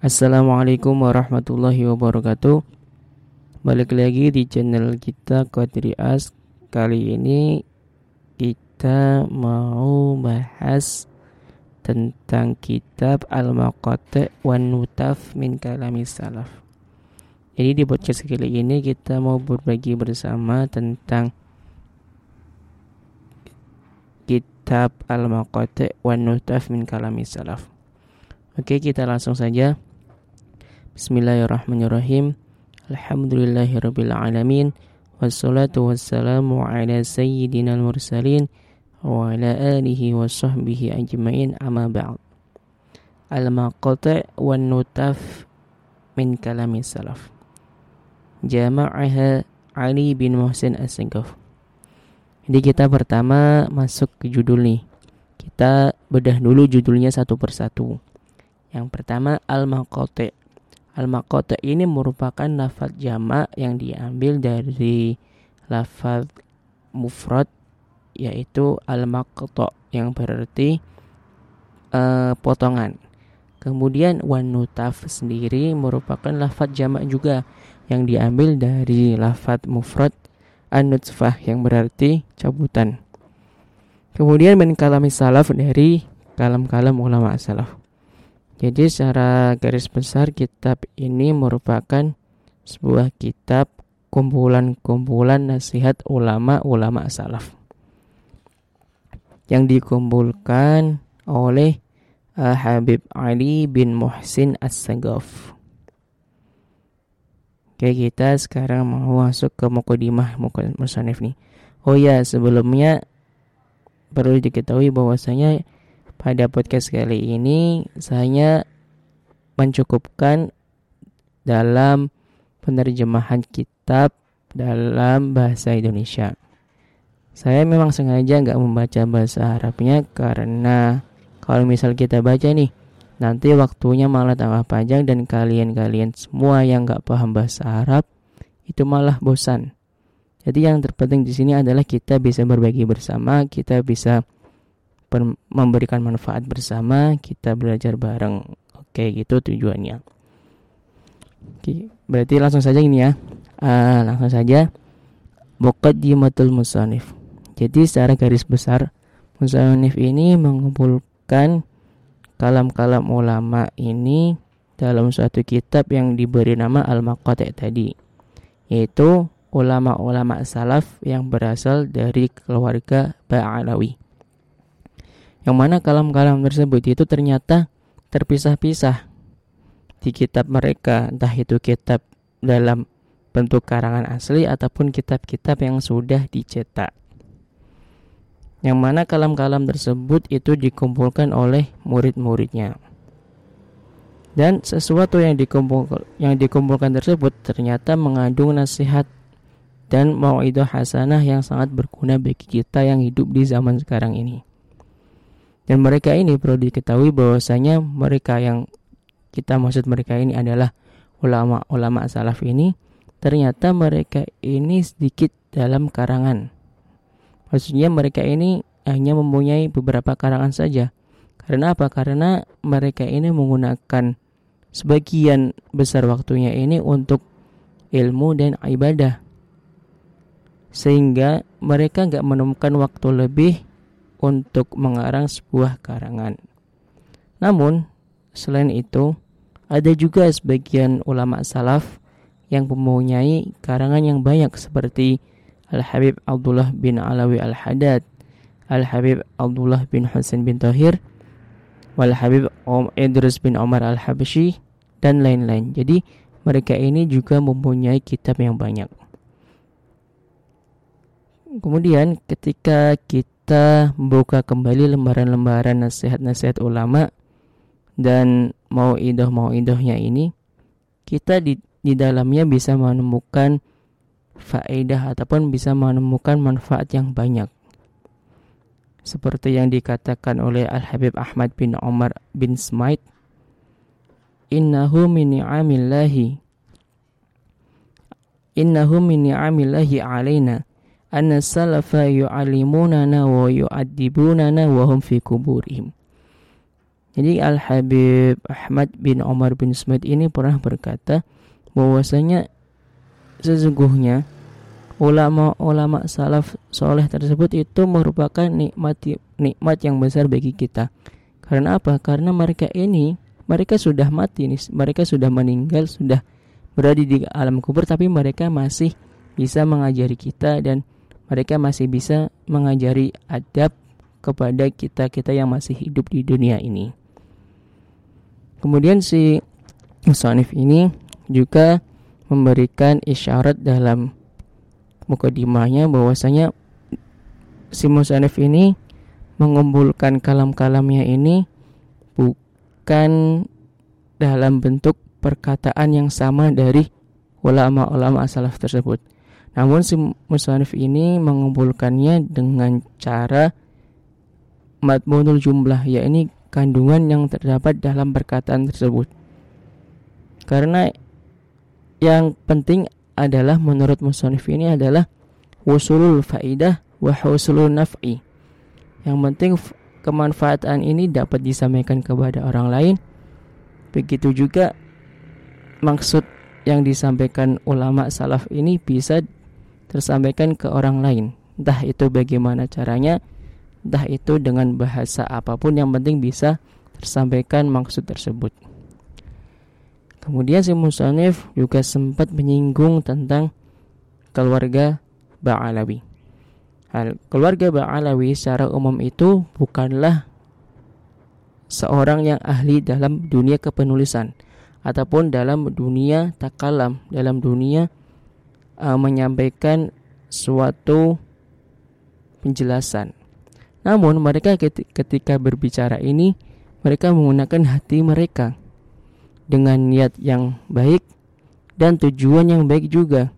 Assalamualaikum warahmatullahi wabarakatuh. Balik lagi di channel kita Kodrias Kali ini kita mau bahas tentang kitab Al-Maqati' wan Nutaf min Kalami Salaf. Jadi di podcast kali ini kita mau berbagi bersama tentang kitab Al-Maqati' wan Nutaf min Kalami Salaf. Oke kita langsung saja Bismillahirrahmanirrahim. Alhamdulillahirabbil alamin. Wassalatu wassalamu ala sayyidina al-mursalin wa ala alihi wa sahbihi ajmain amma ba'd. Al-maqati' wan nutaf min kalami salaf. Jama'aha Ali bin Muhsin As-Singkaf. Jadi kita pertama masuk ke judul nih. Kita bedah dulu judulnya satu persatu. Yang pertama Al-Maqati' Al-maqata ini merupakan lafaz jamak yang diambil dari lafaz mufrad yaitu al-maqta yang berarti uh, potongan. Kemudian wanutaf sendiri merupakan lafaz jamak juga yang diambil dari lafaz mufrad an-nutfah yang berarti cabutan. Kemudian min kalami salaf dari kalam-kalam ulama salaf. Jadi secara garis besar kitab ini merupakan sebuah kitab kumpulan-kumpulan nasihat ulama-ulama salaf yang dikumpulkan oleh uh, Habib Ali bin Muhsin As-Sagaf. Oke, kita sekarang mau masuk ke mukadimah musanif nih. Oh ya, sebelumnya perlu diketahui bahwasanya pada podcast kali ini saya mencukupkan dalam penerjemahan kitab dalam bahasa Indonesia. Saya memang sengaja nggak membaca bahasa Arabnya karena kalau misal kita baca nih, nanti waktunya malah tambah panjang dan kalian-kalian semua yang nggak paham bahasa Arab itu malah bosan. Jadi yang terpenting di sini adalah kita bisa berbagi bersama, kita bisa memberikan manfaat bersama, kita belajar bareng. Oke, gitu tujuannya. Oke, berarti langsung saja ini ya. Uh, langsung saja. Muqaddimatul Musanif. Jadi secara garis besar Musanif ini mengumpulkan kalam-kalam ulama ini dalam suatu kitab yang diberi nama Al-Maqati' tadi. Yaitu ulama-ulama salaf yang berasal dari keluarga Ba'alawi. Yang mana kalam-kalam tersebut itu ternyata terpisah-pisah di kitab mereka, entah itu kitab dalam bentuk karangan asli ataupun kitab-kitab yang sudah dicetak. Yang mana kalam-kalam tersebut itu dikumpulkan oleh murid-muridnya. Dan sesuatu yang dikumpul yang dikumpulkan tersebut ternyata mengandung nasihat dan mau'idah hasanah yang sangat berguna bagi kita yang hidup di zaman sekarang ini. Dan mereka ini perlu diketahui bahwasanya mereka yang kita maksud mereka ini adalah ulama-ulama salaf ini ternyata mereka ini sedikit dalam karangan. Maksudnya mereka ini hanya mempunyai beberapa karangan saja. Karena apa? Karena mereka ini menggunakan sebagian besar waktunya ini untuk ilmu dan ibadah. Sehingga mereka nggak menemukan waktu lebih untuk mengarang sebuah karangan. Namun, selain itu, ada juga sebagian ulama salaf yang mempunyai karangan yang banyak seperti Al-Habib Abdullah bin Alawi Al-Haddad, Al-Habib Abdullah bin Husain bin Tahir, Wal-Habib Om Idris bin Omar Al-Habsyi, dan lain-lain. Jadi, mereka ini juga mempunyai kitab yang banyak. Kemudian ketika kita kita membuka kembali lembaran-lembaran nasihat-nasihat ulama dan mau idoh mau idohnya ini kita di, di dalamnya bisa menemukan faedah ataupun bisa menemukan manfaat yang banyak. Seperti yang dikatakan oleh Al Habib Ahmad bin Omar bin Smite innahu min ni'amillahi innahu min ni'amillahi alaina anna salafa yu'allimunana wa yu'addibunana wa hum fi kuburihim. Jadi Al-Habib Ahmad bin Omar bin Smith ini pernah berkata bahwasanya sesungguhnya ulama-ulama salaf soleh tersebut itu merupakan nikmat nikmat yang besar bagi kita. Karena apa? Karena mereka ini mereka sudah mati nih, mereka sudah meninggal, sudah berada di alam kubur tapi mereka masih bisa mengajari kita dan mereka masih bisa mengajari adab kepada kita-kita yang masih hidup di dunia ini. Kemudian si Musanif ini juga memberikan isyarat dalam mukadimahnya bahwasanya si Musanif ini mengumpulkan kalam-kalamnya ini bukan dalam bentuk perkataan yang sama dari ulama-ulama salaf tersebut. Namun si Musanif ini mengumpulkannya dengan cara matmunul jumlah, yakni kandungan yang terdapat dalam perkataan tersebut. Karena yang penting adalah menurut musonif ini adalah wusulul faidah wa husulul naf'i. Yang penting kemanfaatan ini dapat disampaikan kepada orang lain. Begitu juga maksud yang disampaikan ulama salaf ini bisa tersampaikan ke orang lain. Entah itu bagaimana caranya, entah itu dengan bahasa apa pun yang penting bisa tersampaikan maksud tersebut. Kemudian si Musanif juga sempat menyinggung tentang keluarga Ba'alawi. Keluarga Ba'alawi secara umum itu bukanlah seorang yang ahli dalam dunia kepenulisan ataupun dalam dunia takalam, dalam dunia uh, menyampaikan suatu penjelasan namun mereka ketika berbicara ini mereka menggunakan hati mereka dengan niat yang baik dan tujuan yang baik juga.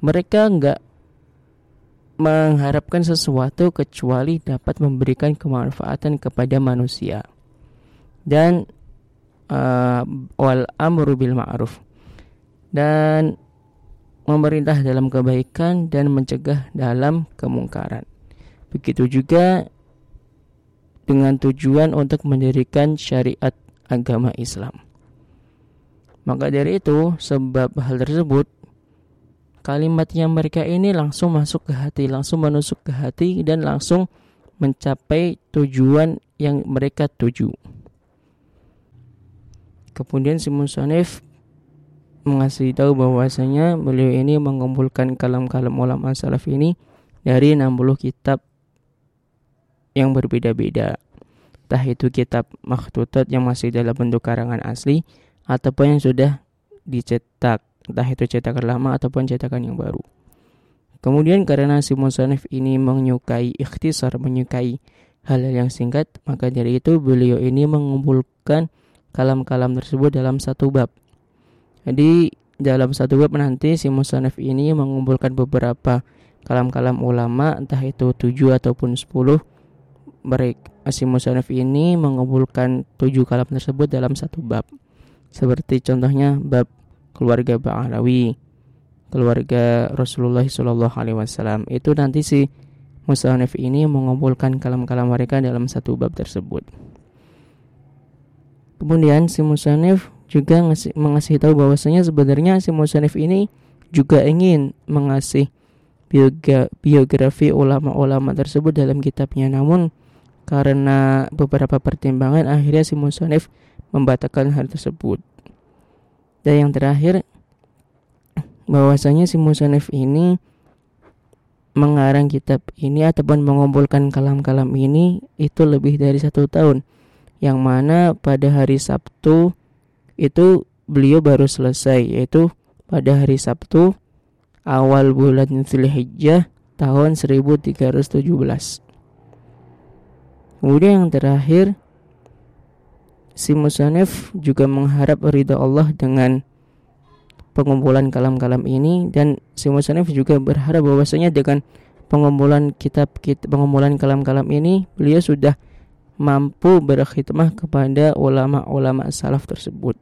Mereka enggak mengharapkan sesuatu kecuali dapat memberikan kemanfaatan kepada manusia. Dan uh, wal amru bil ma'ruf. Dan memerintah dalam kebaikan dan mencegah dalam kemungkaran. Begitu juga dengan tujuan untuk mendirikan syariat agama Islam. Maka dari itu, sebab hal tersebut, kalimat yang mereka ini langsung masuk ke hati, langsung menusuk ke hati dan langsung mencapai tujuan yang mereka tuju. Kemudian si Musanif mengasih tahu bahwasanya beliau ini mengumpulkan kalam-kalam ulama salaf ini dari 60 kitab yang berbeda-beda. Entah itu kitab makhtutat yang masih dalam bentuk karangan asli ataupun yang sudah dicetak, entah itu cetakan lama ataupun cetakan yang baru. Kemudian karena si musanif ini menyukai ikhtisar, menyukai hal-hal yang singkat, maka dari itu beliau ini mengumpulkan kalam-kalam tersebut dalam satu bab. Jadi dalam satu bab nanti si musanif ini mengumpulkan beberapa kalam-kalam ulama entah itu tujuh ataupun sepuluh mereka si musanif ini mengumpulkan tujuh kalam tersebut dalam satu bab. Seperti contohnya bab keluarga Ba'alawi, keluarga Rasulullah Wasallam. Itu nanti si musanif ini mengumpulkan kalam-kalam mereka dalam satu bab tersebut. Kemudian si musanif juga ngasih, mengasih tahu bahwasanya sebenarnya si musanif ini juga ingin mengasih biografi ulama-ulama tersebut dalam kitabnya namun karena beberapa pertimbangan akhirnya si musonif membatalkan hal tersebut. Dan yang terakhir bahwasanya si musonif ini mengarang kitab ini ataupun mengumpulkan kalam-kalam ini itu lebih dari satu tahun yang mana pada hari Sabtu itu beliau baru selesai yaitu pada hari Sabtu awal bulan Zulhijjah tahun 1317 Kemudian yang terakhir si Musanif juga mengharap ridha Allah dengan pengumpulan kalam-kalam ini dan si Musanif juga berharap bahwasanya dengan pengumpulan kitab, kitab pengumpulan kalam-kalam ini beliau sudah mampu berkhidmah kepada ulama-ulama salaf tersebut.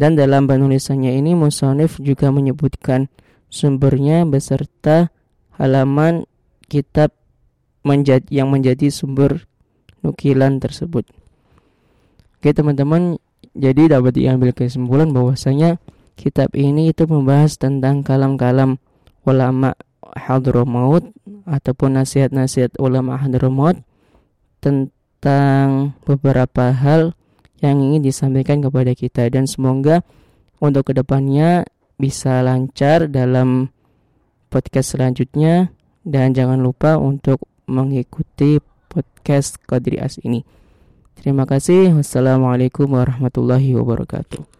Dan dalam penulisannya ini Musanif juga menyebutkan sumbernya beserta halaman kitab menjadi yang menjadi sumber nukilan tersebut. Oke teman-teman, jadi dapat diambil kesimpulan bahwasanya kitab ini itu membahas tentang kalam-kalam ulama Hadramaut ataupun nasihat-nasihat ulama Hadramaut tentang beberapa hal yang ingin disampaikan kepada kita dan semoga untuk ke depannya bisa lancar dalam podcast selanjutnya dan jangan lupa untuk mengikuti podcast Kodri As ini. Terima kasih. Wassalamualaikum warahmatullahi wabarakatuh.